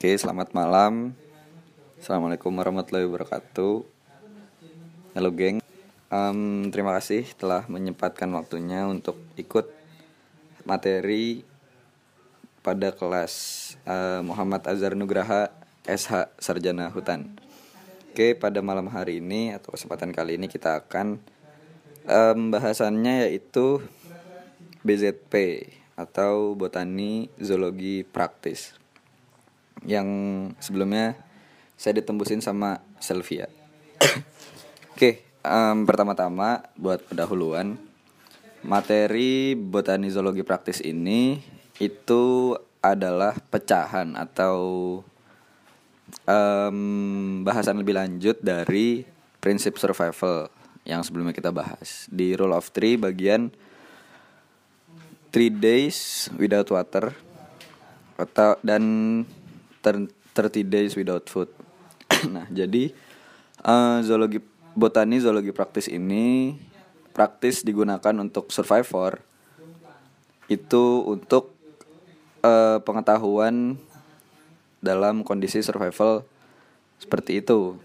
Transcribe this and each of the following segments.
Oke, selamat malam. Assalamualaikum warahmatullahi wabarakatuh. Halo, geng. Em, terima kasih telah menyempatkan waktunya untuk ikut materi pada kelas eh, Muhammad Azhar Nugraha SH Sarjana Hutan. Oke, pada malam hari ini atau kesempatan kali ini kita akan em, bahasannya yaitu BZP atau Botani Zoologi Praktis yang sebelumnya saya ditembusin sama Selvia. Oke, em, pertama-tama buat pendahuluan materi botani zoologi praktis ini itu adalah pecahan atau em, bahasan lebih lanjut dari prinsip survival yang sebelumnya kita bahas di rule of three bagian three days without water atau dan 30 days without food. nah, jadi eh, zoologi botani zoologi praktis ini praktis digunakan untuk survivor itu untuk eh, pengetahuan dalam kondisi survival seperti itu.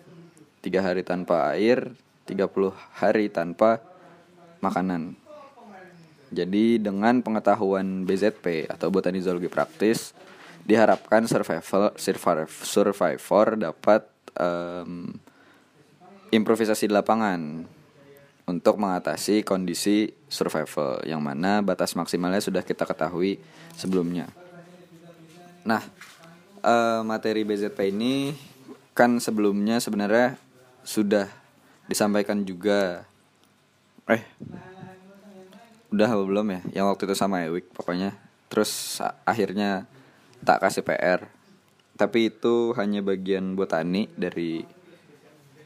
Tiga hari tanpa air, 30 hari tanpa makanan. Jadi dengan pengetahuan BZP atau botani zoologi praktis diharapkan survival survivor, survivor dapat em, improvisasi di lapangan untuk mengatasi kondisi survival yang mana batas maksimalnya sudah kita ketahui sebelumnya. Nah, eh, materi BZP ini kan sebelumnya sebenarnya sudah disampaikan juga. Eh, udah belum ya? Yang waktu itu sama Ewik pokoknya. Terus akhirnya tak kasih PR. Tapi itu hanya bagian botani dari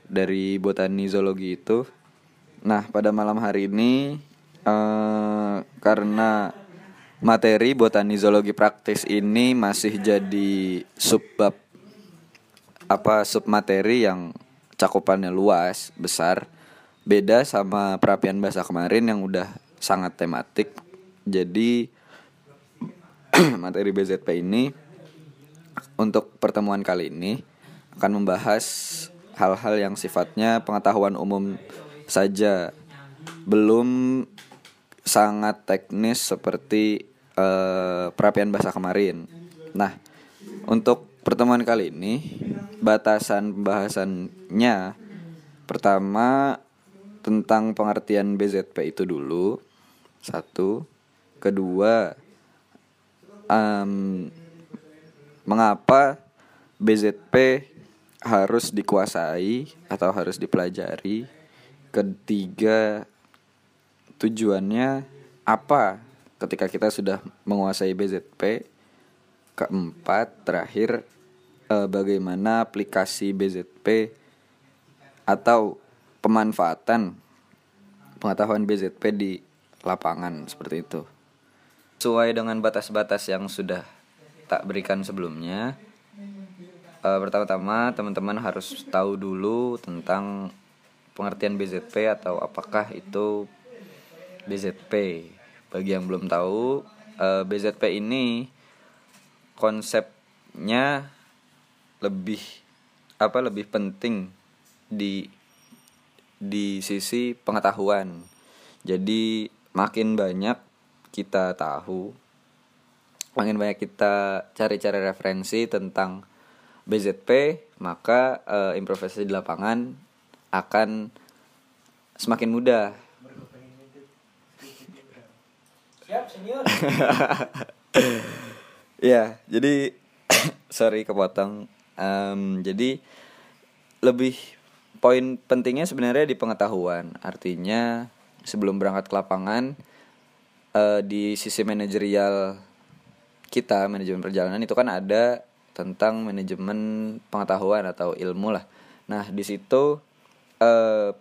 dari botani zoologi itu. Nah, pada malam hari ini eh karena materi botani zoologi praktis ini masih jadi subbab apa submateri yang cakupannya luas, besar. Beda sama perapian bahasa kemarin yang udah sangat tematik. Jadi materi BZP ini untuk pertemuan kali ini akan membahas hal-hal yang sifatnya pengetahuan umum saja, belum sangat teknis seperti eh, perapian bahasa kemarin. Nah, untuk pertemuan kali ini batasan pembahasannya pertama tentang pengertian BZP itu dulu. Satu, kedua em, mengapa BZP harus dikuasai atau harus dipelajari. Ketiga, tujuannya apa ketika kita sudah menguasai BZP. Keempat, terakhir eh, bagaimana aplikasi BZP atau pemanfaatan pengetahuan BZP di lapangan seperti itu. Sesuai dengan batas-batas yang sudah tak berikan sebelumnya. Eh, pertama-tama teman-teman harus tahu dulu tentang pengertian BZP atau apakah itu BZP. Bagi yang belum tahu, eh, BZP ini konsepnya lebih apa lebih penting di di sisi pengetahuan. Jadi makin banyak kita tahu makin banyak kita cari-cari referensi tentang BZP, maka eh, improvisasi di lapangan akan semakin mudah. Siap, senior. Ya, jadi sorry kepotong. Em, jadi lebih poin pentingnya sebenarnya di pengetahuan. Artinya sebelum berangkat ke lapangan eh, di sisi manajerial kita manajemen perjalanan itu kan ada tentang manajemen pengetahuan atau ilmu lah. Nah di situ eh,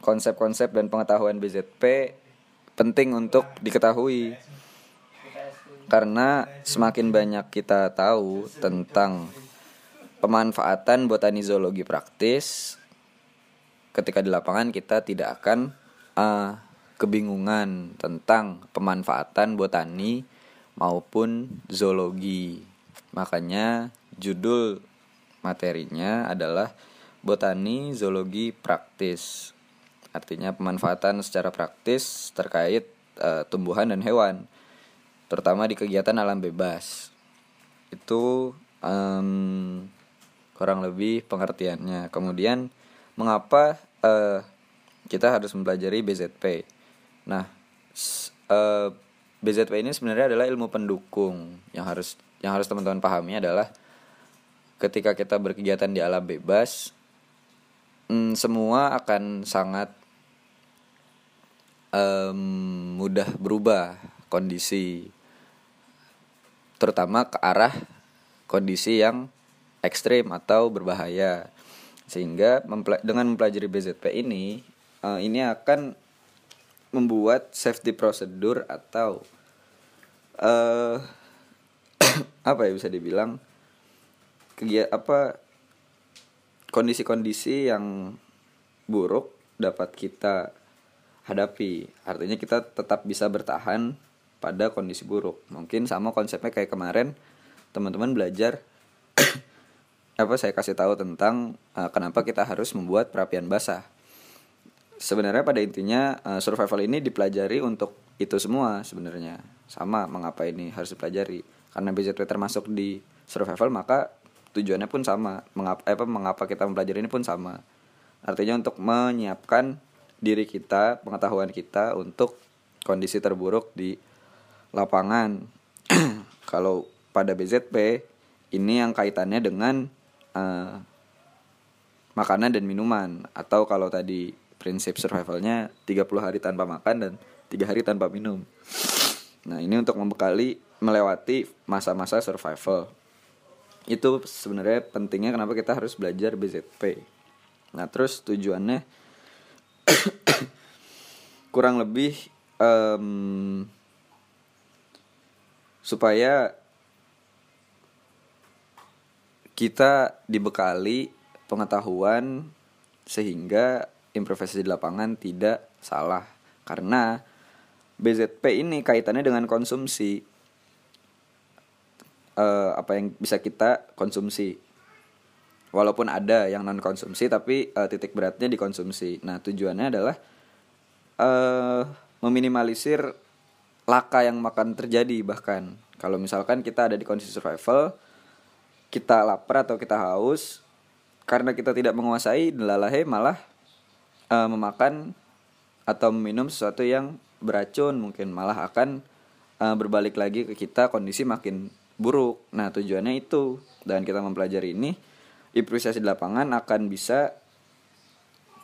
konsep-konsep dan pengetahuan BZP penting untuk diketahui karena semakin banyak kita tahu tentang pemanfaatan botani zoologi praktis ketika di lapangan kita tidak akan eh, kebingungan tentang pemanfaatan botani maupun zoologi. Makanya judul materinya adalah botani zoologi praktis. Artinya pemanfaatan secara praktis terkait uh, tumbuhan dan hewan, terutama di kegiatan alam bebas. Itu um, kurang lebih pengertiannya. Kemudian mengapa uh, kita harus mempelajari BZP? Nah, uh, BZP ini sebenarnya adalah ilmu pendukung. Yang harus yang harus teman-teman pahami adalah ketika kita berkegiatan di alam bebas hmm, semua akan sangat um, mudah berubah kondisi terutama ke arah kondisi yang ekstrim atau berbahaya. Sehingga dengan mempelajari BZP ini uh, ini akan membuat safety prosedur atau uh, apa ya bisa dibilang kegiatan apa kondisi-kondisi yang buruk dapat kita hadapi. Artinya kita tetap bisa bertahan pada kondisi buruk. Mungkin sama konsepnya kayak kemarin teman-teman belajar apa saya kasih tahu tentang uh, kenapa kita harus membuat perapian basah sebenarnya pada intinya uh, survival ini dipelajari untuk itu semua sebenarnya. Sama mengapa ini harus dipelajari. Karena BZP termasuk di survival maka tujuannya pun sama. Mengapa apa mengapa kita mempelajari ini pun sama. Artinya untuk menyiapkan diri kita pengetahuan kita untuk kondisi terburuk di lapangan. Kalau pada BZP ini yang kaitannya dengan uh, makanan dan minuman. Atau kalau tadi prinsip survivalnya 30 hari tanpa makan dan tiga hari tanpa minum. Nah ini untuk membekali melewati masa-masa survival. Itu sebenarnya pentingnya kenapa kita harus belajar BZP. Nah terus tujuannya kurang lebih um, supaya kita dibekali pengetahuan sehingga improvisasi di lapangan tidak salah. Karena BZP ini kaitannya dengan konsumsi. Uh, apa yang bisa kita konsumsi. Walaupun ada yang non konsumsi tapi uh, titik beratnya dikonsumsi. Nah tujuannya adalah uh, meminimalisir laka yang makan terjadi bahkan. Kalau misalkan kita ada di kondisi survival kita lapar atau kita haus karena kita tidak menguasai delalahe malah uh, memakan atau meminum sesuatu yang beracun mungkin. Malah akan uh, berbalik lagi ke kita kondisi makin buruk. Nah tujuannya itu. Dan kita mempelajari ini improvisasi di lapangan akan bisa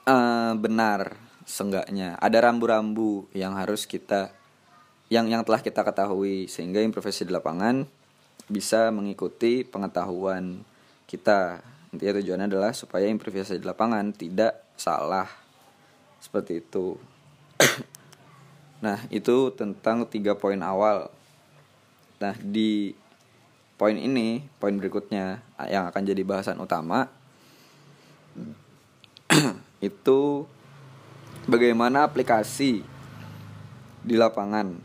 uh, benar senggaknya. Ada rambu-rambu yang harus kita yang yang telah kita ketahui. Sehingga improvisasi di lapangan bisa mengikuti pengetahuan kita. Intinya tujuannya adalah supaya improvisasi di lapangan tidak salah seperti itu nah itu tentang tiga poin awal nah di poin ini poin berikutnya yang akan jadi bahasan utama itu bagaimana aplikasi di lapangan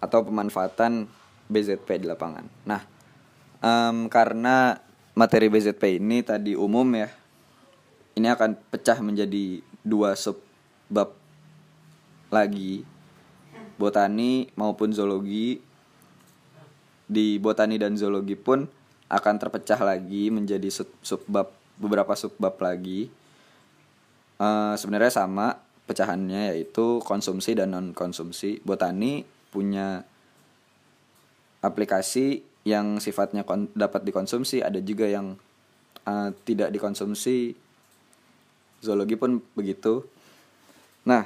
atau pemanfaatan BZP di lapangan. Nah, um, karena materi BZP ini tadi umum ya, ini akan pecah menjadi dua sub bab lagi. Botani maupun zoologi. Di botani dan zoologi pun akan terpecah lagi menjadi sub, sub bab beberapa sub bab lagi. Uh, sebenarnya sama pecahannya yaitu konsumsi dan non konsumsi botani punya aplikasi yang sifatnya dapat dikonsumsi. Ada juga yang uh, tidak dikonsumsi. Zoologi pun begitu Nah,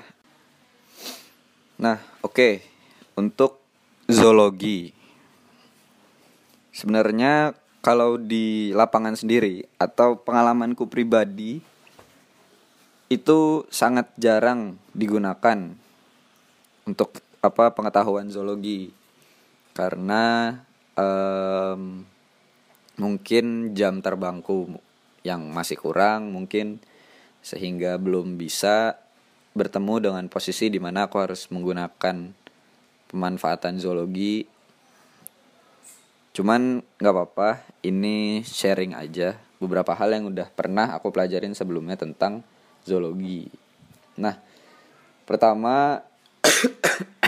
nah oke. Okay. untuk zoologi. Sebenarnya kalau di lapangan sendiri atau pengalamanku pribadi itu sangat jarang digunakan untuk apa pengetahuan zoologi. Karena um, mungkin jam terbangku yang masih kurang mungkin sehingga belum bisa bertemu dengan posisi di mana aku harus menggunakan pemanfaatan zoologi. Cuman nggak apa-apa, ini sharing aja. Beberapa hal yang udah pernah aku pelajarin sebelumnya tentang zoologi. Nah, pertama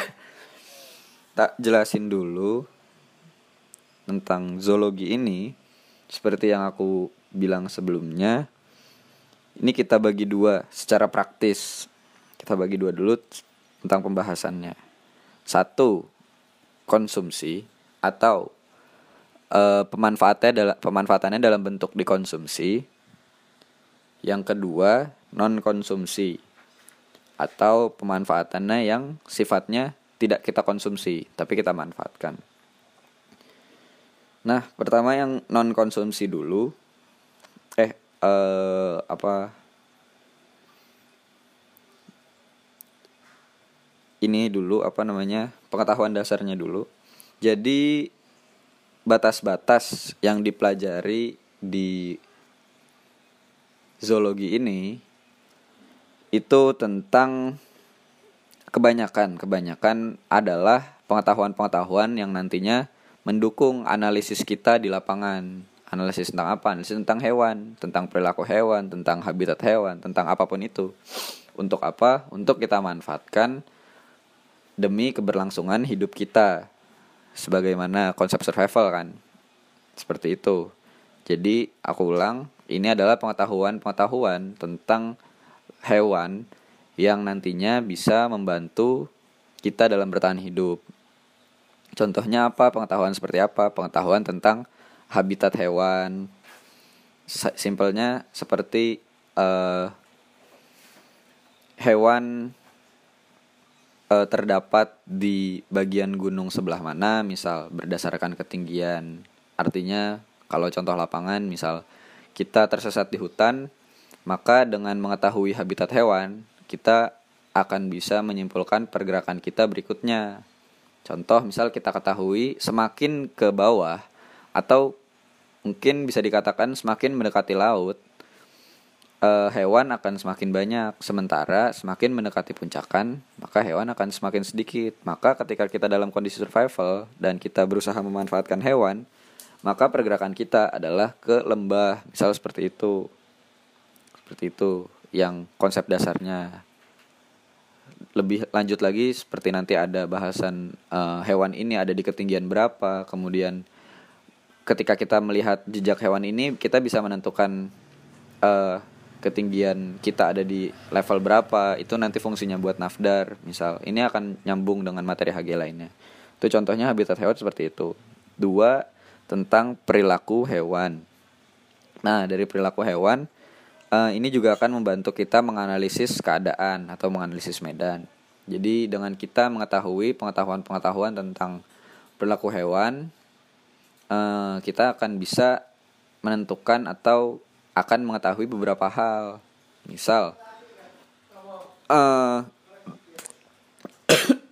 tak jelasin dulu tentang zoologi ini. Seperti yang aku bilang sebelumnya ini kita bagi dua secara praktis kita bagi dua dulu tentang pembahasannya satu konsumsi atau uh, pemanfaatnya dalam pemanfaatannya dalam bentuk dikonsumsi yang kedua non konsumsi atau pemanfaatannya yang sifatnya tidak kita konsumsi tapi kita manfaatkan Nah, pertama yang non konsumsi dulu. Eh, eh apa? Ini dulu apa namanya? Pengetahuan dasarnya dulu. Jadi batas-batas yang dipelajari di zoologi ini itu tentang kebanyakan kebanyakan adalah pengetahuan-pengetahuan yang nantinya mendukung analisis kita di lapangan. Analisis tentang apa? Analisis tentang hewan, tentang perilaku hewan, tentang habitat hewan, tentang apa pun itu. Untuk apa? Untuk kita manfaatkan demi keberlangsungan hidup kita. Sebagaimana konsep survival kan. Seperti itu. Jadi aku ulang, ini adalah pengetahuan-pengetahuan tentang hewan yang nantinya bisa membantu kita dalam bertahan hidup. Contohnya apa? Pengetahuan seperti apa? Pengetahuan tentang habitat hewan. Simpelnya seperti uh, hewan uh, terdapat di bagian gunung sebelah mana, misal berdasarkan ketinggian. Artinya kalau contoh lapangan, misal kita tersesat di hutan, maka dengan mengetahui habitat hewan, kita akan bisa menyimpulkan pergerakan kita berikutnya Contoh misal kita ketahui semakin ke bawah atau mungkin bisa dikatakan semakin mendekati laut eh, hewan akan semakin banyak. Sementara semakin mendekati puncakan maka hewan akan semakin sedikit. Maka ketika kita dalam kondisi survival dan kita berusaha memanfaatkan hewan maka pergerakan kita adalah ke lembah. Misal seperti itu. Seperti itu yang konsep dasarnya. Lebih lanjut lagi seperti nanti ada bahasan uh, hewan ini ada di ketinggian berapa. Kemudian ketika kita melihat jejak hewan ini kita bisa menentukan uh, ketinggian kita ada di level berapa itu nanti fungsinya buat nafdar. Misal ini akan nyambung dengan materi HG lainnya. Itu contohnya habitat hewan seperti itu. Dua tentang perilaku hewan. Nah dari perilaku hewan uh, ini juga akan membantu kita menganalisis keadaan atau menganalisis medan. Jadi dengan kita mengetahui pengetahuan-pengetahuan tentang perilaku hewan, uh, kita akan bisa menentukan atau akan mengetahui beberapa hal. Misal, uh,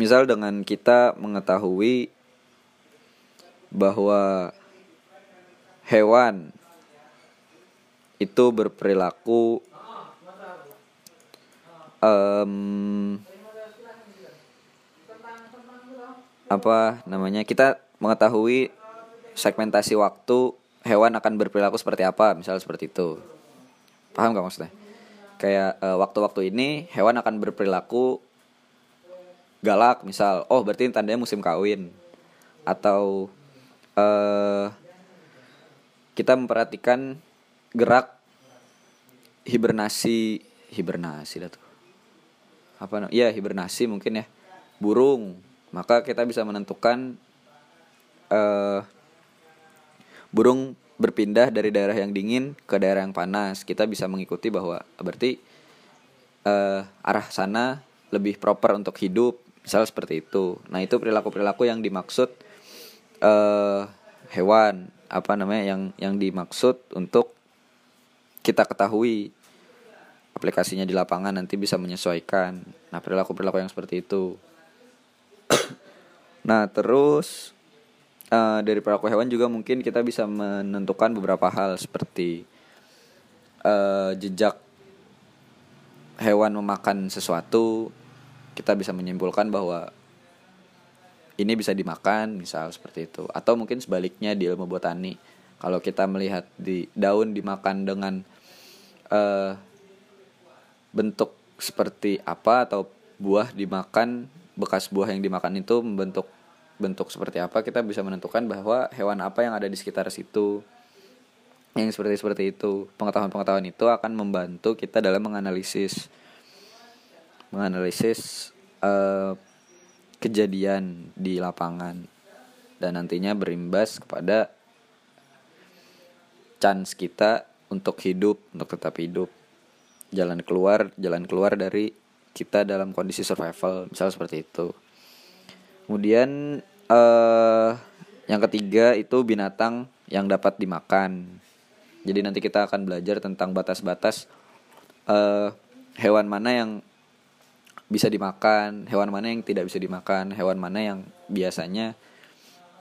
misal dengan kita mengetahui bahwa hewan itu berperilaku um, apa namanya kita mengetahui segmentasi waktu hewan akan berperilaku seperti apa misal seperti itu. Paham gak maksudnya? Kayak waktu waktu-waktu ini hewan akan berperilaku galak misal oh berarti tandanya musim kawin. Atau uh, kita memperhatikan gerak hibernasi hibernasi lah tuh. Apa ya hibernasi mungkin ya. Burung. Maka kita bisa menentukan uh, burung berpindah dari daerah yang dingin ke daerah yang panas. Kita bisa mengikuti bahwa berarti uh, arah sana lebih proper untuk hidup misal seperti itu. Nah itu perilaku perilaku yang dimaksud uh, hewan apa namanya yang yang dimaksud untuk kita ketahui aplikasinya di lapangan nanti bisa menyesuaikan. Nah perilaku perilaku yang seperti itu. Nah terus uh, dari perilaku hewan juga mungkin kita bisa menentukan beberapa hal seperti uh, jejak hewan memakan sesuatu. Kita bisa menyimpulkan bahwa ini bisa dimakan misal seperti itu. Atau mungkin sebaliknya di ilmu botani. Kalau kita melihat di daun dimakan dengan uh, bentuk seperti apa atau buah dimakan bekas buah yang dimakan itu membentuk bentuk seperti apa kita bisa menentukan bahwa hewan apa yang ada di sekitar situ. Yang seperti seperti itu. Pengetahuan-pengetahuan itu akan membantu kita dalam menganalisis menganalisis uh, kejadian di lapangan. Dan nantinya berimbas kepada chance kita untuk hidup untuk tetap hidup. Jalan keluar jalan keluar dari kita dalam kondisi survival misal seperti itu. Kemudian uh, yang ketiga itu binatang yang dapat dimakan. Jadi nanti kita akan belajar tentang batas-batas uh, hewan mana yang bisa dimakan, hewan mana yang tidak bisa dimakan, hewan mana yang biasanya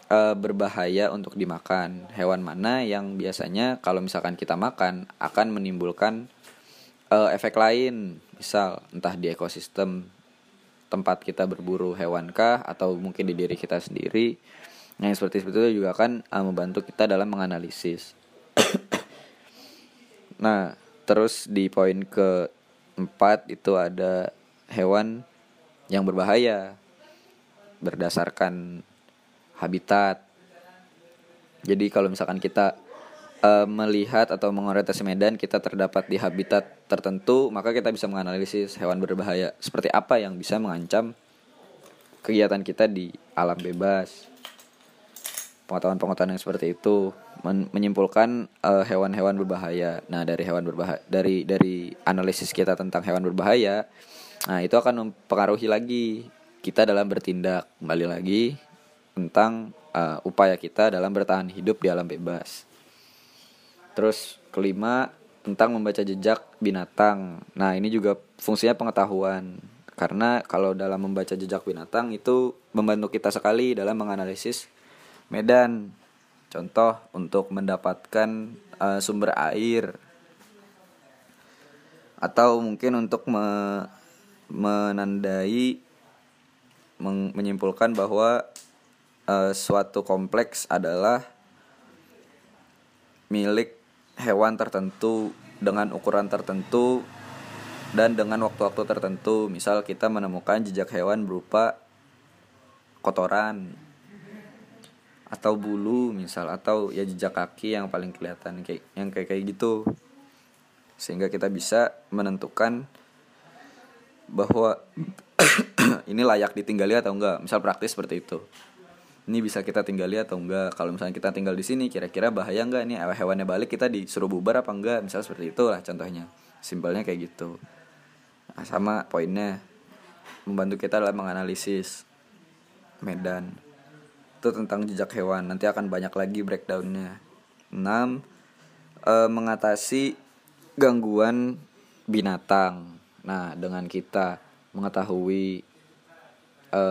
uh, berbahaya untuk dimakan, hewan mana yang biasanya kalau misalkan kita makan akan menimbulkan uh, efek lain, misal entah di ekosistem tempat kita berburu hewankah atau mungkin di diri kita sendiri. Nah, yang seperti itu juga akan uh, membantu kita dalam menganalisis. Nah terus di poin keempat itu ada hewan yang berbahaya berdasarkan habitat. Jadi kalau misalkan kita uh, melihat atau mengorientasi medan kita terdapat di habitat tertentu, maka kita bisa menganalisis hewan berbahaya seperti apa yang bisa mengancam kegiatan kita di alam bebas. Pengetahuan-pengetahuan yang seperti itu men menyimpulkan hewan hewan-hewan berbahaya. Nah, dari hewan berbahaya dari dari analisis kita tentang hewan berbahaya, nah itu akan mempengaruhi lagi kita dalam bertindak kembali lagi tentang uh, upaya kita dalam bertahan hidup di alam bebas. Terus kelima tentang membaca jejak binatang. Nah, ini juga fungsinya pengetahuan. Karena kalau dalam membaca jejak binatang itu membantu kita sekali dalam menganalisis medan. Contoh untuk mendapatkan uh, sumber air atau mungkin untuk me menandai menyimpulkan bahwa uh, suatu kompleks adalah milik hewan tertentu dengan ukuran tertentu dan dengan waktu-waktu tertentu. Misal kita menemukan jejak hewan berupa kotoran atau bulu misal atau ya jejak kaki yang paling kelihatan kayak yang kayak kayak gitu. Sehingga kita bisa menentukan bahwa ini layak ditinggali atau enggak. Misal praktis seperti itu ini bisa kita tinggali atau enggak. Kalau misalnya kita tinggal di sini kira-kira bahaya enggak? Nih hewannya balik kita disuruh bubar apa enggak? Misalnya seperti itu lah contohnya. Simpelnya kayak gitu. Nah, sama poinnya. Membantu kita dalam menganalisis medan. Itu tentang jejak hewan. Nanti akan banyak lagi breakdownnya. 6 e, mengatasi gangguan binatang. Nah dengan kita mengetahui e,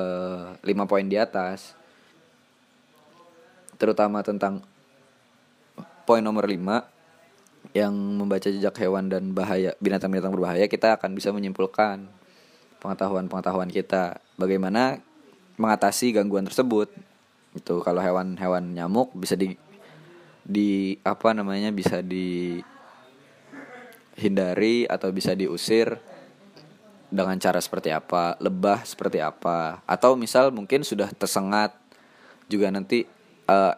lima poin di atas terutama tentang poin nomor 5 yang membaca jejak hewan dan bahaya binatang-binatang berbahaya kita akan bisa menyimpulkan pengetahuan-pengetahuan kita. Bagaimana mengatasi gangguan tersebut. Itu kalau hewan-hewan nyamuk bisa di di apa namanya bisa dihindari atau bisa diusir dengan cara seperti apa lebah seperti apa. Atau misal mungkin sudah tersengat juga nanti uh,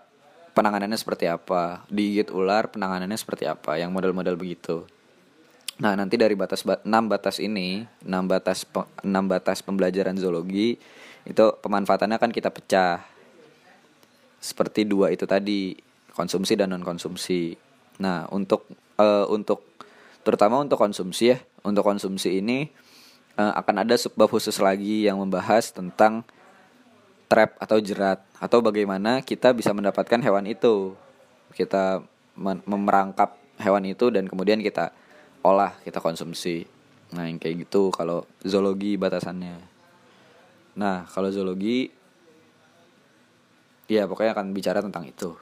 penanganannya seperti apa? Digigit ular penanganannya seperti apa? Yang model-model begitu. Nah nanti dari batas 6 batas ini 6 batas 6 batas pembelajaran zoologi itu pemanfaatannya akan kita pecah. Seperti dua itu tadi konsumsi dan non konsumsi nah untuk uh, untuk terutama untuk konsumsi ya untuk konsumsi ini uh, akan ada subbab khusus lagi yang membahas tentang trap atau jerat atau bagaimana kita bisa mendapatkan hewan itu. Kita memerangkap hewan itu dan kemudian kita olah kita konsumsi. Nah yang kayak gitu kalau zoologi batasannya. Nah kalau zoologi ya pokoknya akan bicara tentang itu.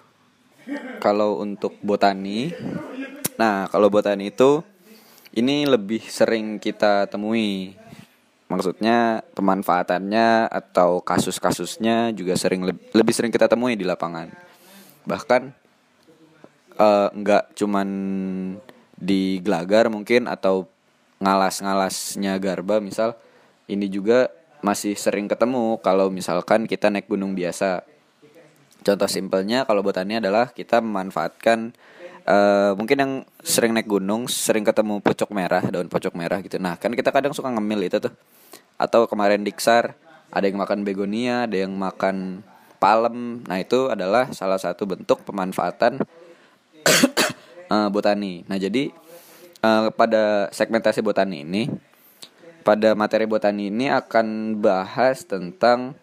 Kalau untuk botani nah kalau botani itu ini lebih sering kita temui maksudnya pemanfaatannya atau kasus-kasusnya juga sering lebih sering kita temui di lapangan. Bahkan uh, nggak cuman di gelagar mungkin atau ngalas-ngalasnya garba misal ini juga masih sering ketemu kalau misalkan kita naik gunung biasa. Contoh simpelnya kalau botani adalah kita memanfaatkan uh, mungkin yang sering naik gunung sering ketemu pocok merah daun pocok merah gitu. Nah kan kita kadang suka ngemil itu tuh atau kemarin diksar ada yang makan begonia ada yang makan palem nah itu adalah salah satu bentuk pemanfaatan uh, botani. Nah, jadi uh, pada segmentasi botani ini pada materi botani ini akan bahas tentang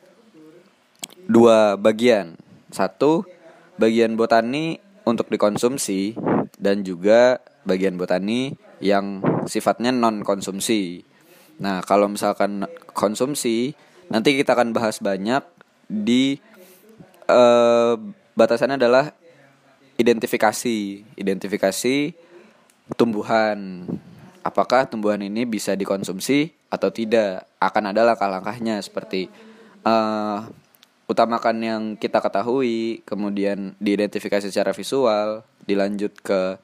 dua bagian. Satu, bagian botani untuk dikonsumsi dan juga bagian botani yang sifatnya non konsumsi. Nah, kalau misalkan konsumsi, nanti kita akan bahas banyak di uh, batasannya adalah identifikasi. Identifikasi tumbuhan. Apakah tumbuhan ini bisa dikonsumsi atau tidak? Akan ada langkah-langkahnya seperti uh, utamakan yang kita ketahui kemudian diidentifikasi secara visual dilanjut ke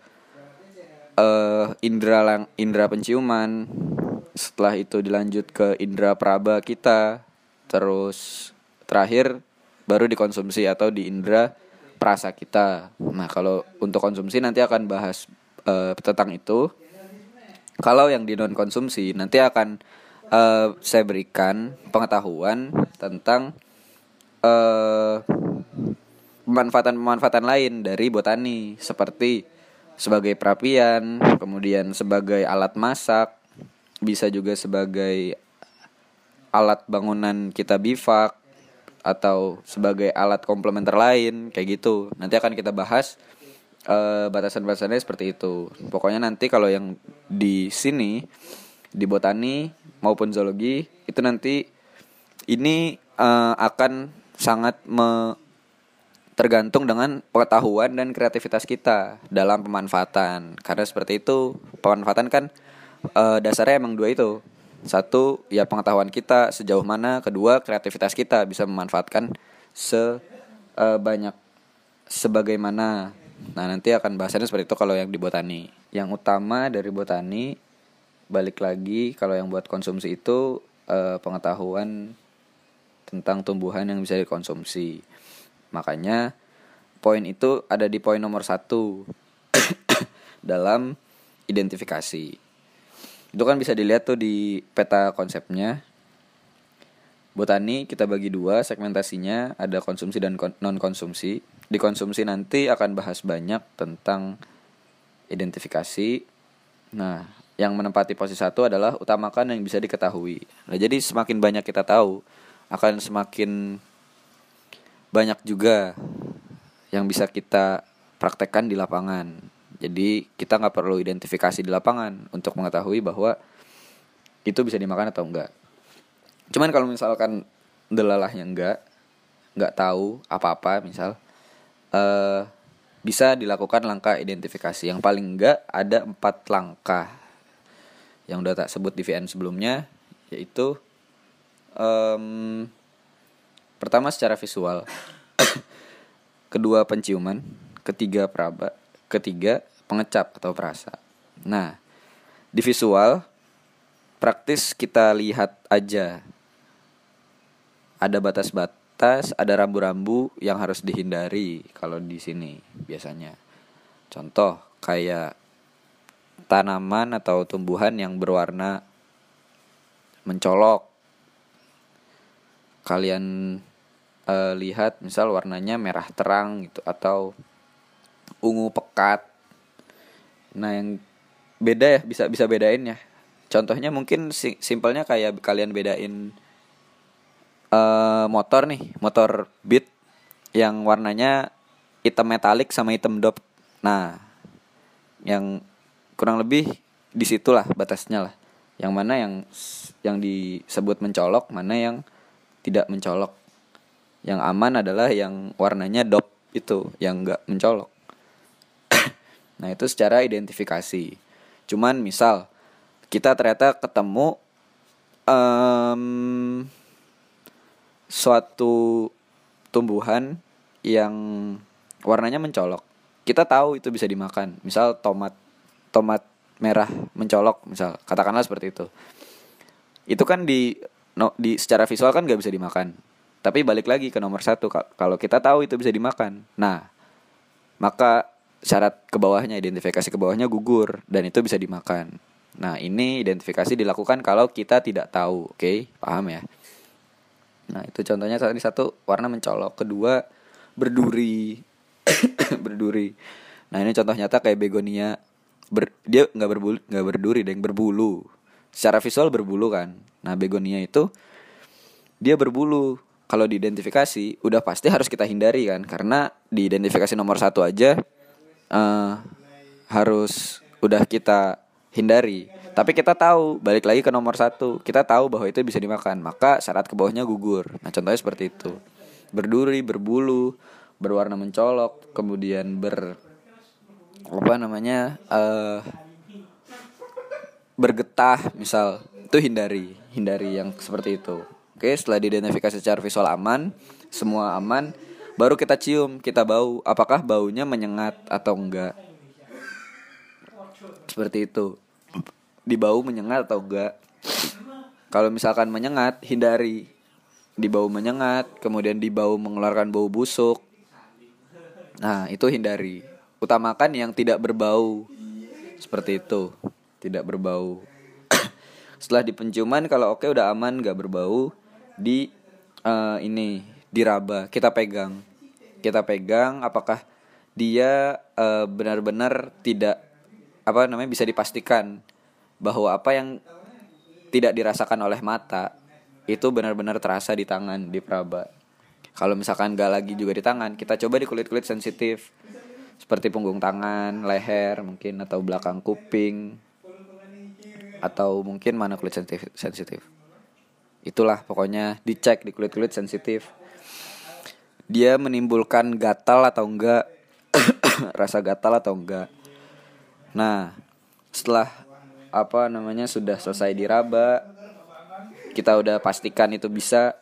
uh, indera lang indera penciuman setelah itu dilanjut ke indera peraba kita terus terakhir baru dikonsumsi atau di indera perasa kita. Nah, kalau untuk konsumsi nanti akan bahas uh, tentang itu. Kalau yang di non konsumsi nanti akan uh, saya berikan pengetahuan tentang uh, pemanfaatan-pemanfaatan lain dari botani seperti sebagai perapian, kemudian sebagai alat masak, bisa juga sebagai alat bangunan kita bivak, atau sebagai alat komplementer lain kayak gitu. Nanti akan kita bahas uh, batasan-batasannya seperti itu. Pokoknya nanti kalau yang di sini di botani maupun zoologi itu nanti ini uh, akan sangat me tergantung dengan pengetahuan dan kreativitas kita dalam pemanfaatan. Karena seperti itu pemanfaatan kan uh, dasarnya emang dua itu. Satu ya pengetahuan kita sejauh mana. Kedua kreativitas kita bisa memanfaatkan sebanyak uh, sebagaimana. Nah nanti akan bahasannya seperti itu kalau yang di botani. Yang utama dari botani balik lagi kalau yang buat konsumsi itu uh, pengetahuan tentang tumbuhan yang bisa dikonsumsi. Makanya poin itu ada di poin nomor satu dalam identifikasi itu kan bisa dilihat tuh di peta konsepnya. Botani kita bagi dua segmentasinya ada konsumsi dan non konsumsi di konsumsi nanti akan bahas banyak tentang identifikasi. Nah yang menempati posisi satu adalah utamakan yang bisa diketahui. Nah jadi semakin banyak kita tahu akan semakin banyak juga yang bisa kita praktekkan di lapangan jadi kita nggak perlu identifikasi di lapangan untuk mengetahui bahwa itu bisa dimakan atau enggak. Cuman kalau misalkan delalahnya enggak, nggak tahu apa-apa misal, uh, bisa dilakukan langkah identifikasi. Yang paling enggak ada empat langkah yang udah tak sebut di VN sebelumnya, yaitu um, pertama secara visual, kedua penciuman, ketiga peraba, ketiga pengecap atau perasa. Nah, di visual praktis kita lihat aja ada batas-batas, ada rambu-rambu yang harus dihindari kalau di sini biasanya. Contoh kayak tanaman atau tumbuhan yang berwarna mencolok. Kalian uh, lihat misal warnanya merah terang gitu atau ungu pekat Nah yang beda ya bisa bisa bedain ya. Contohnya mungkin si, simpelnya kayak kalian bedain uh, motor nih, motor Beat yang warnanya hitam metalik sama hitam dop. Nah, yang kurang lebih di situlah batasnya lah. Yang mana yang yang disebut mencolok, mana yang tidak mencolok. Yang aman adalah yang warnanya dop itu, yang enggak mencolok. Nah, itu secara identifikasi. Cuman misal kita ternyata ketemu em, suatu tumbuhan yang warnanya mencolok. Kita tahu itu bisa dimakan. Misal tomat tomat merah mencolok, misal katakanlah seperti itu. Itu kan di no, di secara visual kan nggak bisa dimakan. Tapi balik lagi ke nomor satu, ka- kalau kita tahu itu bisa dimakan. Nah, maka syarat ke bawahnya identifikasi ke bawahnya gugur dan itu bisa dimakan. Nah, ini identifikasi dilakukan kalau kita tidak tahu, oke? Paham ya? Nah, itu contohnya tadi satu warna mencolok, kedua berduri. berduri. Nah, ini contoh nyata kayak begonia ber, dia nggak berbulu nggak berduri dan berbulu. Secara visual berbulu kan. Nah, begonia itu dia berbulu. Kalau diidentifikasi udah pasti harus kita hindari kan karena di identifikasi nomor satu aja eh, harus udah kita hindari. Tapi kita tahu balik lagi ke nomor satu kita tahu bahwa itu bisa dimakan maka syarat ke bawahnya gugur. Nah contohnya seperti itu berduri, berbulu, berwarna mencolok, kemudian ber apa namanya eh bergetah misal itu hindari hindari yang seperti itu oke setelah diidentifikasi secara visual aman semua aman baru kita cium kita bau. Apakah baunya menyengat atau enggak? Seperti itu. Di bau menyengat atau enggak? Kalau misalkan menyengat hindari. Di bau menyengat kemudian di bau mengeluarkan bau busuk. Nah itu hindari. Utamakan yang tidak berbau. Seperti itu. Tidak berbau. Setelah di penciuman kalau oke udah aman nggak berbau. Di eh, ini diraba kita pegang kita pegang apakah dia eh, benar-benar tidak apa namanya bisa dipastikan bahwa apa yang tidak dirasakan oleh mata itu benar-benar terasa di tangan di peraba kalau misalkan nggak lagi juga di tangan kita coba di kulit-kulit sensitif seperti punggung tangan, leher mungkin atau belakang kuping atau mungkin mana kulit sensitif sensitif. Itulah pokoknya dicek di kulit-kulit sensitif. Dia menimbulkan gatal atau enggak rasa gatal atau enggak. Nah, setelah apa namanya sudah selesai diraba, kita udah pastikan itu bisa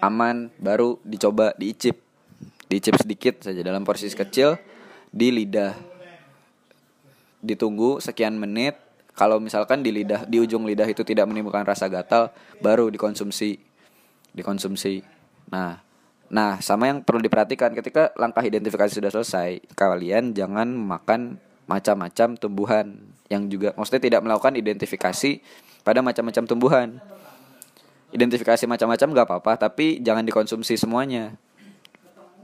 aman, baru dicoba diicip. Diicip sedikit saja dalam porsi kecil di lidah. Ditunggu sekian menit. Kalau misalkan di lidah di ujung lidah itu tidak menimbulkan rasa gatal, baru dikonsumsi. Dikonsumsi. Nah, nah sama yang perlu diperhatikan ketika langkah identifikasi sudah selesai, kalian jangan makan macam-macam tumbuhan yang juga maksudnya tidak melakukan identifikasi pada macam-macam tumbuhan. Identifikasi macam-macam nggak apa-apa, tapi jangan dikonsumsi semuanya.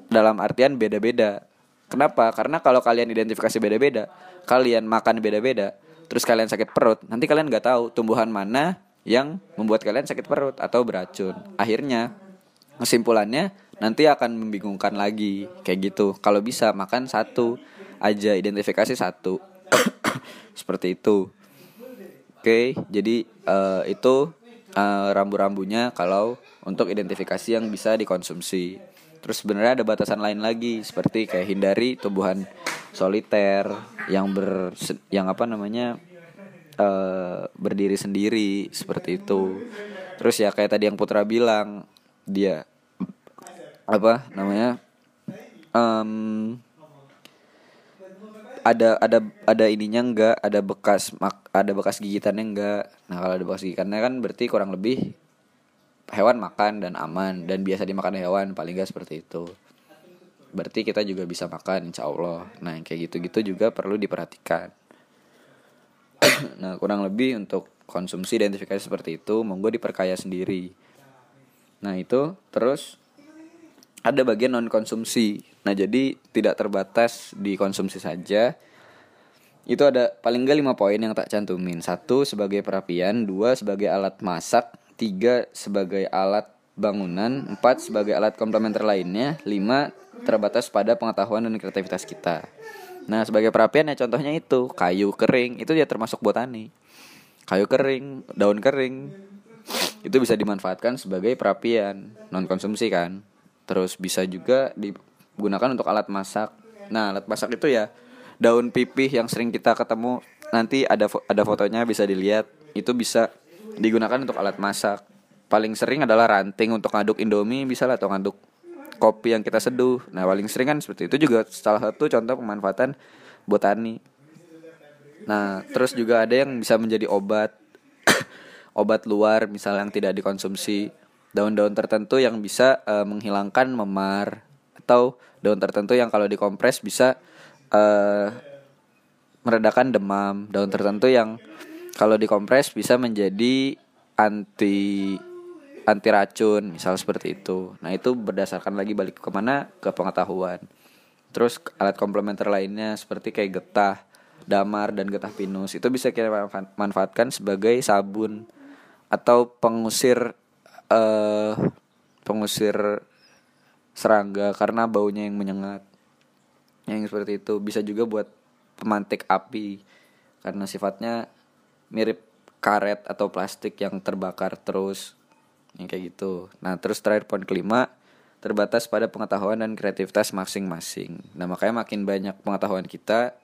Dalam artian beda-beda. Kenapa? Karena kalau kalian identifikasi beda-beda, kalian makan beda-beda, terus kalian sakit perut, nanti kalian nggak tahu tumbuhan mana yang membuat kalian sakit perut atau beracun. Akhirnya kesimpulannya nanti akan membingungkan lagi kayak gitu. Kalau bisa makan satu aja identifikasi satu seperti itu. Oke, jadi eh, itu eh, rambu-rambunya kalau untuk identifikasi yang bisa dikonsumsi. Terus sebenarnya ada batasan lain lagi seperti kayak hindari tumbuhan soliter yang ber yang apa namanya eh, berdiri sendiri seperti itu. Terus ya kayak tadi yang Putra bilang dia apa namanya em, ada ada ada ininya enggak ada bekas mak, ada bekas gigitannya enggak. Nah kalau ada bekas gigitannya kan berarti kurang lebih hewan makan dan aman dan biasa dimakan hewan paling enggak seperti itu. Berarti kita juga bisa makan insya Allah. Nah yang kayak gitu gitu juga perlu diperhatikan. Nah kurang lebih untuk konsumsi identifikasi seperti itu monggo diperkaya sendiri nah itu terus ada bagian non konsumsi. Nah, jadi tidak terbatas di konsumsi saja. Itu ada paling enggak lima poin yang tak cantumin. Satu sebagai perapian, dua sebagai alat masak, tiga sebagai alat bangunan, empat sebagai alat komplementer lainnya, lima terbatas pada pengetahuan dan kreativitas kita. Nah, sebagai perapian ya contohnya itu kayu kering, itu ya termasuk botani. Kayu kering, daun kering, itu bisa dimanfaatkan sebagai perapian non konsumsi kan terus bisa juga digunakan untuk alat masak nah alat masak itu ya daun pipih yang sering kita ketemu nanti ada fo- ada fotonya bisa dilihat itu bisa digunakan untuk alat masak. Paling sering adalah ranting untuk ngaduk indomie bisa lah atau ngaduk kopi yang kita seduh. Nah paling sering kan seperti itu juga salah satu contoh pemanfaatan botani. Nah terus juga ada yang bisa menjadi obat obat luar misal yang tidak dikonsumsi daun-daun tertentu yang bisa uh, menghilangkan memar atau daun tertentu yang kalau dikompres bisa uh, meredakan demam. Daun tertentu yang kalau dikompres bisa menjadi anti anti racun misal seperti itu. Nah itu berdasarkan lagi balik ke mana ke pengetahuan. Terus alat komplementer lainnya seperti kayak getah damar dan getah pinus itu bisa kita manfaatkan sebagai sabun atau pengusir uh, pengusir serangga karena baunya yang menyengat. Yang seperti itu. Bisa juga buat pemantik api. Karena sifatnya mirip karet atau plastik yang terbakar terus. Yang kayak gitu. Nah terus terakhir poin kelima terbatas pada pengetahuan dan kreativitas masing-masing. Nah makanya makin banyak pengetahuan kita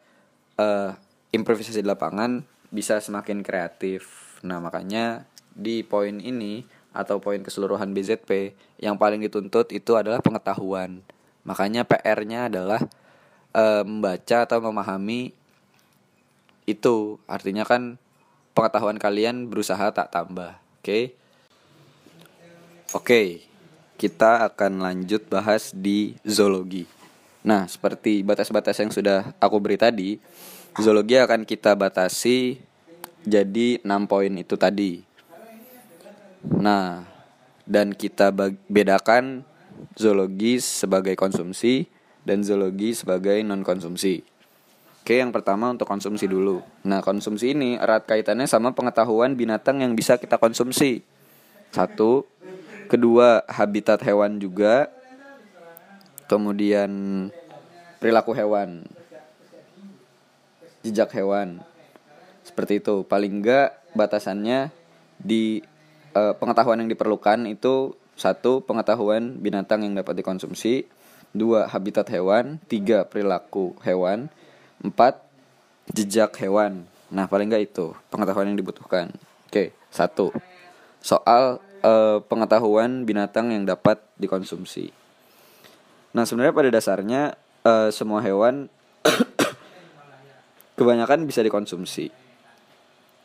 uh, improvisasi di lapangan bisa semakin kreatif. Nah makanya di poin ini atau poin keseluruhan BZP yang paling dituntut itu adalah pengetahuan. Makanya PR-nya adalah uh, membaca atau memahami itu. Artinya kan pengetahuan kalian berusaha tak tambah oke? Okay? oke okay, kita akan lanjut bahas di zoologi. Nah seperti batas-batas yang sudah aku beri tadi zoologi akan kita batasi jadi 6 poin itu tadi nah dan kita bedakan zoologi sebagai konsumsi dan zoologi sebagai non konsumsi. Oke, yang pertama untuk konsumsi dulu. Nah, konsumsi ini erat kaitannya sama pengetahuan binatang yang bisa kita konsumsi. Satu, kedua habitat hewan juga. Kemudian perilaku hewan. Jejak hewan. Seperti itu. Paling enggak batasannya di uh, pengetahuan yang diperlukan itu satu pengetahuan binatang yang dapat dikonsumsi dua habitat hewan, tiga perilaku hewan, empat jejak hewan. Nah paling nggak itu pengetahuan yang dibutuhkan. Oke satu soal uh, pengetahuan binatang yang dapat dikonsumsi. Nah sebenarnya pada dasarnya uh, semua hewan kebanyakan bisa dikonsumsi.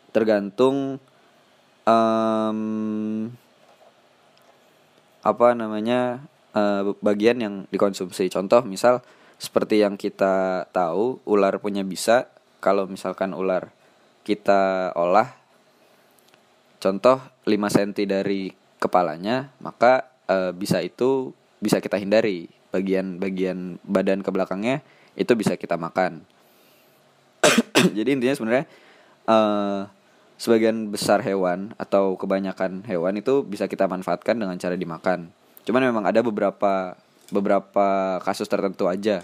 Tergantung um, apa namanya uh, bagian yang dikonsumsi. Contoh misal seperti yang kita tahu ular punya bisa. Kalau misalkan ular kita olah contoh 5 cm dari kepalanya maka uh, bisa itu bisa kita hindari. Bagian-bagian badan ke belakangnya itu bisa kita makan. Jadi intinya sebenarnya uh, sebagian besar hewan atau kebanyakan hewan itu bisa kita manfaatkan dengan cara dimakan Cuman memang ada beberapa beberapa kasus tertentu aja.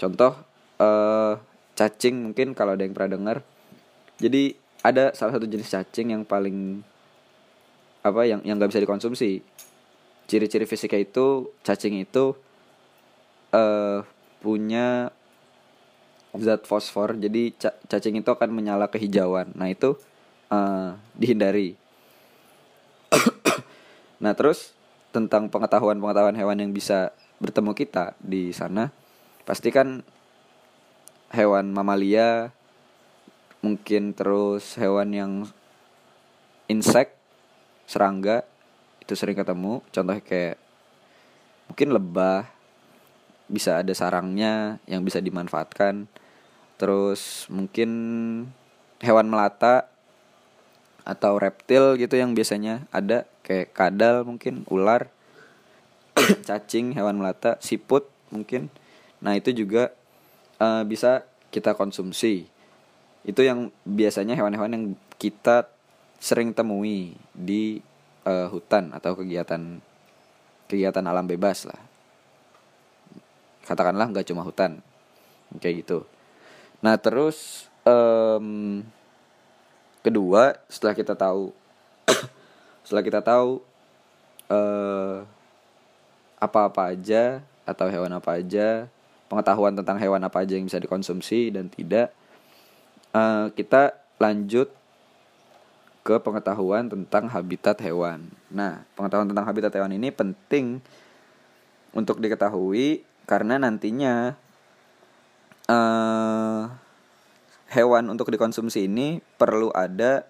Contoh uh, cacing mungkin kalau ada yang pernah dengar. Jadi ada salah satu jenis cacing yang paling apa yang yang nggak bisa dikonsumsi. Ciri-ciri fisiknya itu cacing itu uh, punya zat fosfor. Jadi cacing itu akan menyala kehijauan. Nah itu uh, dihindari. nah terus tentang pengetahuan-pengetahuan hewan yang bisa bertemu kita di sana pasti kan hewan mamalia mungkin terus hewan yang insek serangga itu sering ketemu contohnya kayak mungkin lebah bisa ada sarangnya yang bisa dimanfaatkan terus mungkin hewan melata atau reptil gitu yang biasanya ada kayak kadal mungkin ular cacing hewan melata siput mungkin. Nah itu juga uh, bisa kita konsumsi. Itu yang biasanya hewan-hewan yang kita sering temui di uh, hutan atau kegiatan kegiatan alam bebas lah. Katakanlah nggak cuma hutan kayak gitu. Nah terus um, kedua setelah kita tahu setelah kita tahu uh, apa-apa aja atau hewan apa aja pengetahuan tentang hewan apa aja yang bisa dikonsumsi dan tidak uh, kita lanjut ke pengetahuan tentang habitat hewan. Nah, pengetahuan tentang habitat hewan ini penting untuk diketahui karena nantinya uh, hewan untuk dikonsumsi ini perlu ada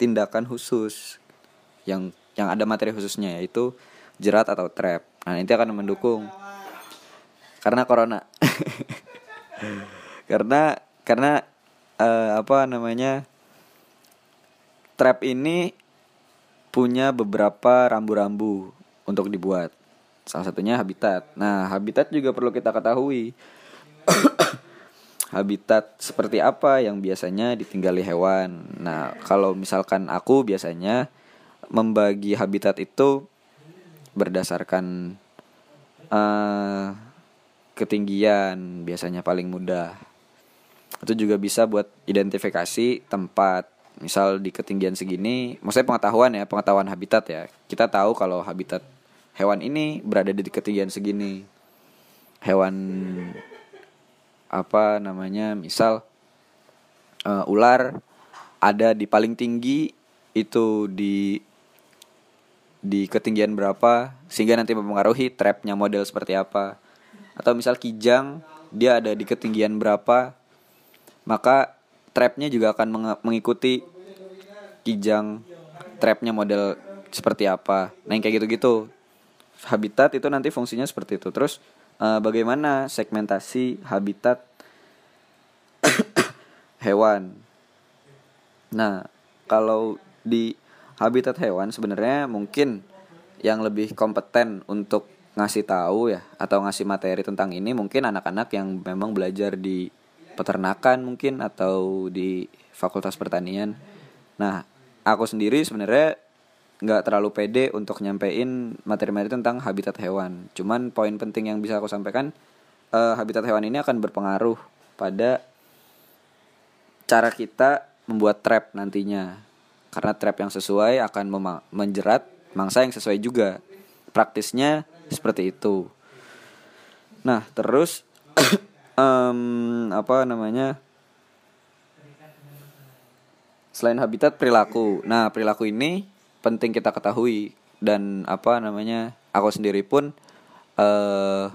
tindakan khusus yang yang ada materi khususnya yaitu jerat atau trap. Nah, nanti akan mendukung karena corona. karena karena uh, apa namanya? Trap ini punya beberapa rambu-rambu untuk dibuat. Salah satunya habitat. Nah, habitat juga perlu kita ketahui. Habitat seperti apa yang biasanya ditinggali hewan. Nah, kalau misalkan aku biasanya membagi habitat itu berdasarkan uh, ketinggian, biasanya paling mudah. Itu juga bisa buat identifikasi tempat. Misal di ketinggian segini, maksudnya pengetahuan ya, pengetahuan habitat ya. Kita tahu kalau habitat hewan ini berada di ketinggian segini. Hewan apa namanya misal uh, ular ada di paling tinggi itu di di ketinggian berapa sehingga nanti mempengaruhi trapnya model seperti apa. Atau misal kijang dia ada di ketinggian berapa maka trapnya juga akan mengikuti kijang trapnya model seperti apa. Nah yang kayak gitu-gitu. Habitat itu nanti fungsinya seperti itu. Terus uh, bagaimana segmentasi habitat hewan. Nah, kalau di habitat hewan sebenarnya mungkin yang lebih kompeten untuk ngasih tahu ya atau ngasih materi tentang ini mungkin anak-anak yang memang belajar di peternakan mungkin atau di fakultas pertanian. Nah, aku sendiri sebenarnya nggak terlalu pede untuk nyampein materi-materi tentang habitat hewan. Cuman poin penting yang bisa aku sampaikan, uh, habitat hewan ini akan berpengaruh pada cara kita membuat trap nantinya. Karena trap yang sesuai akan menjerat mangsa yang sesuai juga. Praktisnya seperti itu. Nah, terus um, apa namanya? Selain habitat perilaku. Nah, perilaku ini penting kita ketahui. Dan apa namanya aku sendiri pun uh,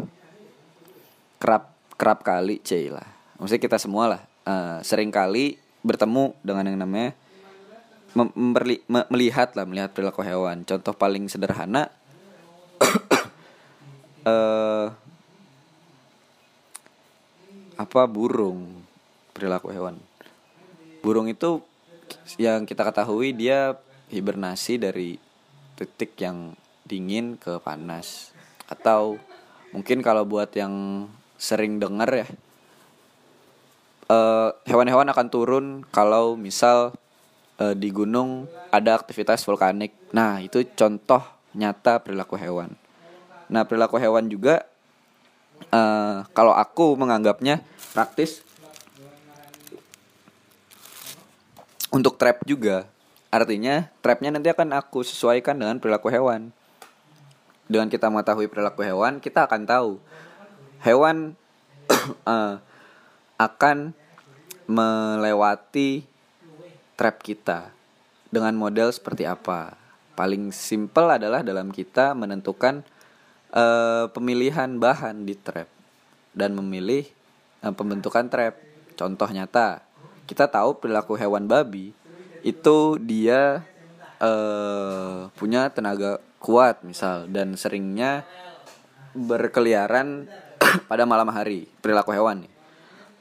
kerap kerap kali cai lah. Maksudnya kita semua lah uh, sering kali bertemu dengan yang namanya memperli, me, melihat lah melihat perilaku hewan. Contoh paling sederhana uh, apa burung perilaku hewan. Burung itu yang kita ketahui dia hibernasi dari titik yang dingin ke panas. Atau mungkin kalau buat yang sering dengar ya eh, hewan-hewan akan turun kalau misal uh, di gunung ada aktivitas vulkanik. Nah itu contoh nyata perilaku hewan. Nah perilaku hewan juga uh, kalau aku menganggapnya praktis untuk trap juga Artinya trapnya nanti akan aku sesuaikan dengan perilaku hewan. Dengan kita mengetahui perilaku hewan, kita akan tahu hewan uh, akan melewati trap kita dengan model seperti apa. Paling simple adalah dalam kita menentukan uh, pemilihan bahan di trap dan memilih uh, pembentukan trap. Contoh nyata, kita tahu perilaku hewan babi itu dia uh, punya tenaga kuat misal. Dan seringnya berkeliaran pada malam hari perilaku hewan nih.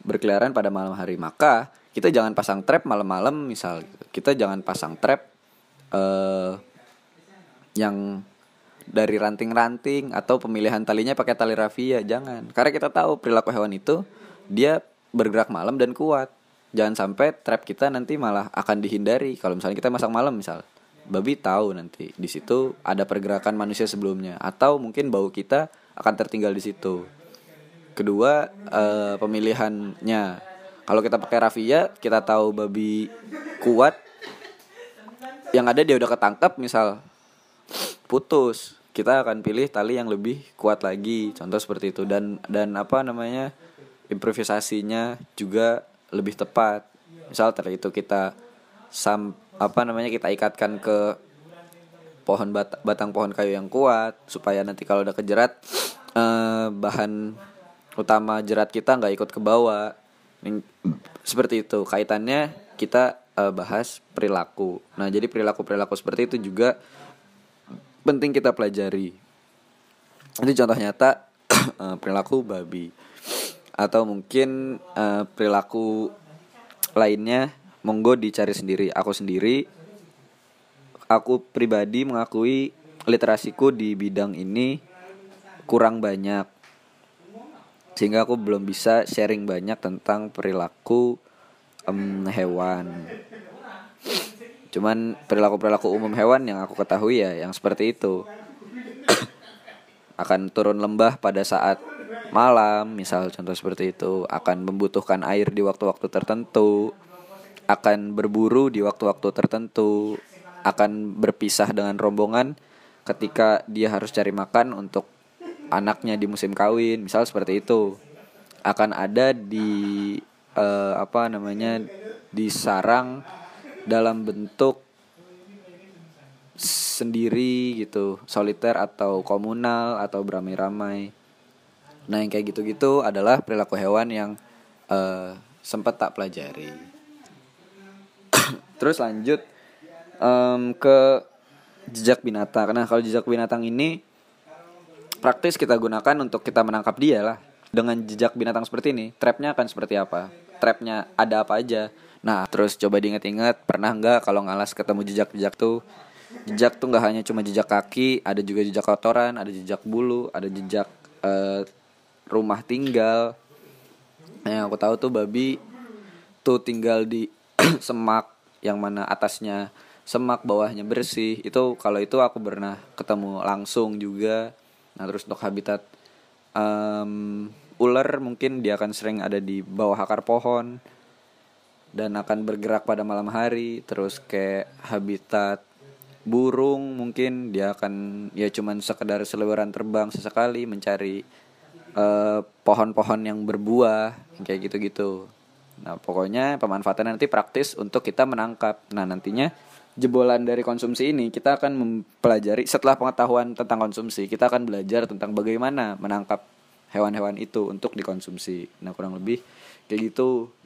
Berkeliaran pada malam hari. Maka kita jangan pasang trap malam-malam misal. Kita jangan pasang trap uh, yang dari ranting-ranting atau pemilihan talinya pakai tali rafia. Jangan. Karena kita tahu perilaku hewan itu dia bergerak malam dan kuat jangan sampai trap kita nanti malah akan dihindari. Kalau misalnya kita masak malam misal. Babi tahu nanti di situ ada pergerakan manusia sebelumnya. Atau mungkin bau kita akan tertinggal di situ. Kedua uh, pemilihannya. Kalau kita pakai rafia kita tahu babi kuat. Yang ada dia udah ketangkep misal. Putus. Kita akan pilih tali yang lebih kuat lagi. Contoh seperti itu. Dan dan apa namanya improvisasinya juga lebih tepat. Misal tadi itu kita sam apa namanya kita ikatkan ke pohon bat batang pohon kayu yang kuat supaya nanti kalau udah kejerat eh, bahan utama jerat kita nggak ikut ke bawah. Seperti itu. Kaitannya kita eh, bahas perilaku. Nah jadi perilaku perilaku seperti itu juga penting kita pelajari. Ini contoh nyata eh, perilaku babi atau mungkin eh, perilaku lainnya monggo dicari sendiri. Aku sendiri aku pribadi mengakui literasiku di bidang ini kurang banyak. Sehingga aku belum bisa sharing banyak tentang perilaku em, hewan. Cuman perilaku perilaku umum hewan yang aku ketahui ya yang seperti itu. Akan turun lembah pada saat malam, misal contoh seperti itu, akan membutuhkan air di waktu-waktu tertentu, akan berburu di waktu-waktu tertentu, akan berpisah dengan rombongan ketika dia harus cari makan untuk anaknya di musim kawin, misal seperti itu. Akan ada di eh, apa namanya di sarang dalam bentuk sendiri gitu, soliter atau komunal atau beramai-ramai. Nah, yang kayak gitu-gitu adalah perilaku hewan yang eh, sempat tak pelajari. Terus lanjut em, ke jejak binatang. Nah, kalau jejak binatang ini praktis kita gunakan untuk kita menangkap dia lah. Dengan jejak binatang seperti ini, trapnya akan seperti apa? Trapnya ada apa aja? Nah, terus coba diingat-ingat, pernah nggak kalau ngalas ketemu jejak-jejak tuh? Jejak tuh nggak hanya cuma jejak kaki, ada juga jejak kotoran, ada jejak bulu, ada jejak eh, rumah tinggal. Yang aku tahu tuh babi tuh tinggal di semak yang mana atasnya semak bawahnya bersih. Itu kalau itu aku pernah ketemu langsung juga. Nah terus untuk habitat em, ular mungkin dia akan sering ada di bawah akar pohon dan akan bergerak pada malam hari. Terus kayak habitat burung mungkin dia akan ya cuman sekedar seliweran terbang sesekali mencari eh, pohon-pohon yang berbuah kayak gitu-gitu. Nah pokoknya pemanfaatannya nanti praktis untuk kita menangkap. Nah nantinya jebolan dari konsumsi ini kita akan mempelajari setelah pengetahuan tentang konsumsi kita akan belajar tentang bagaimana menangkap hewan-hewan itu untuk dikonsumsi. Nah kurang lebih kayak gitu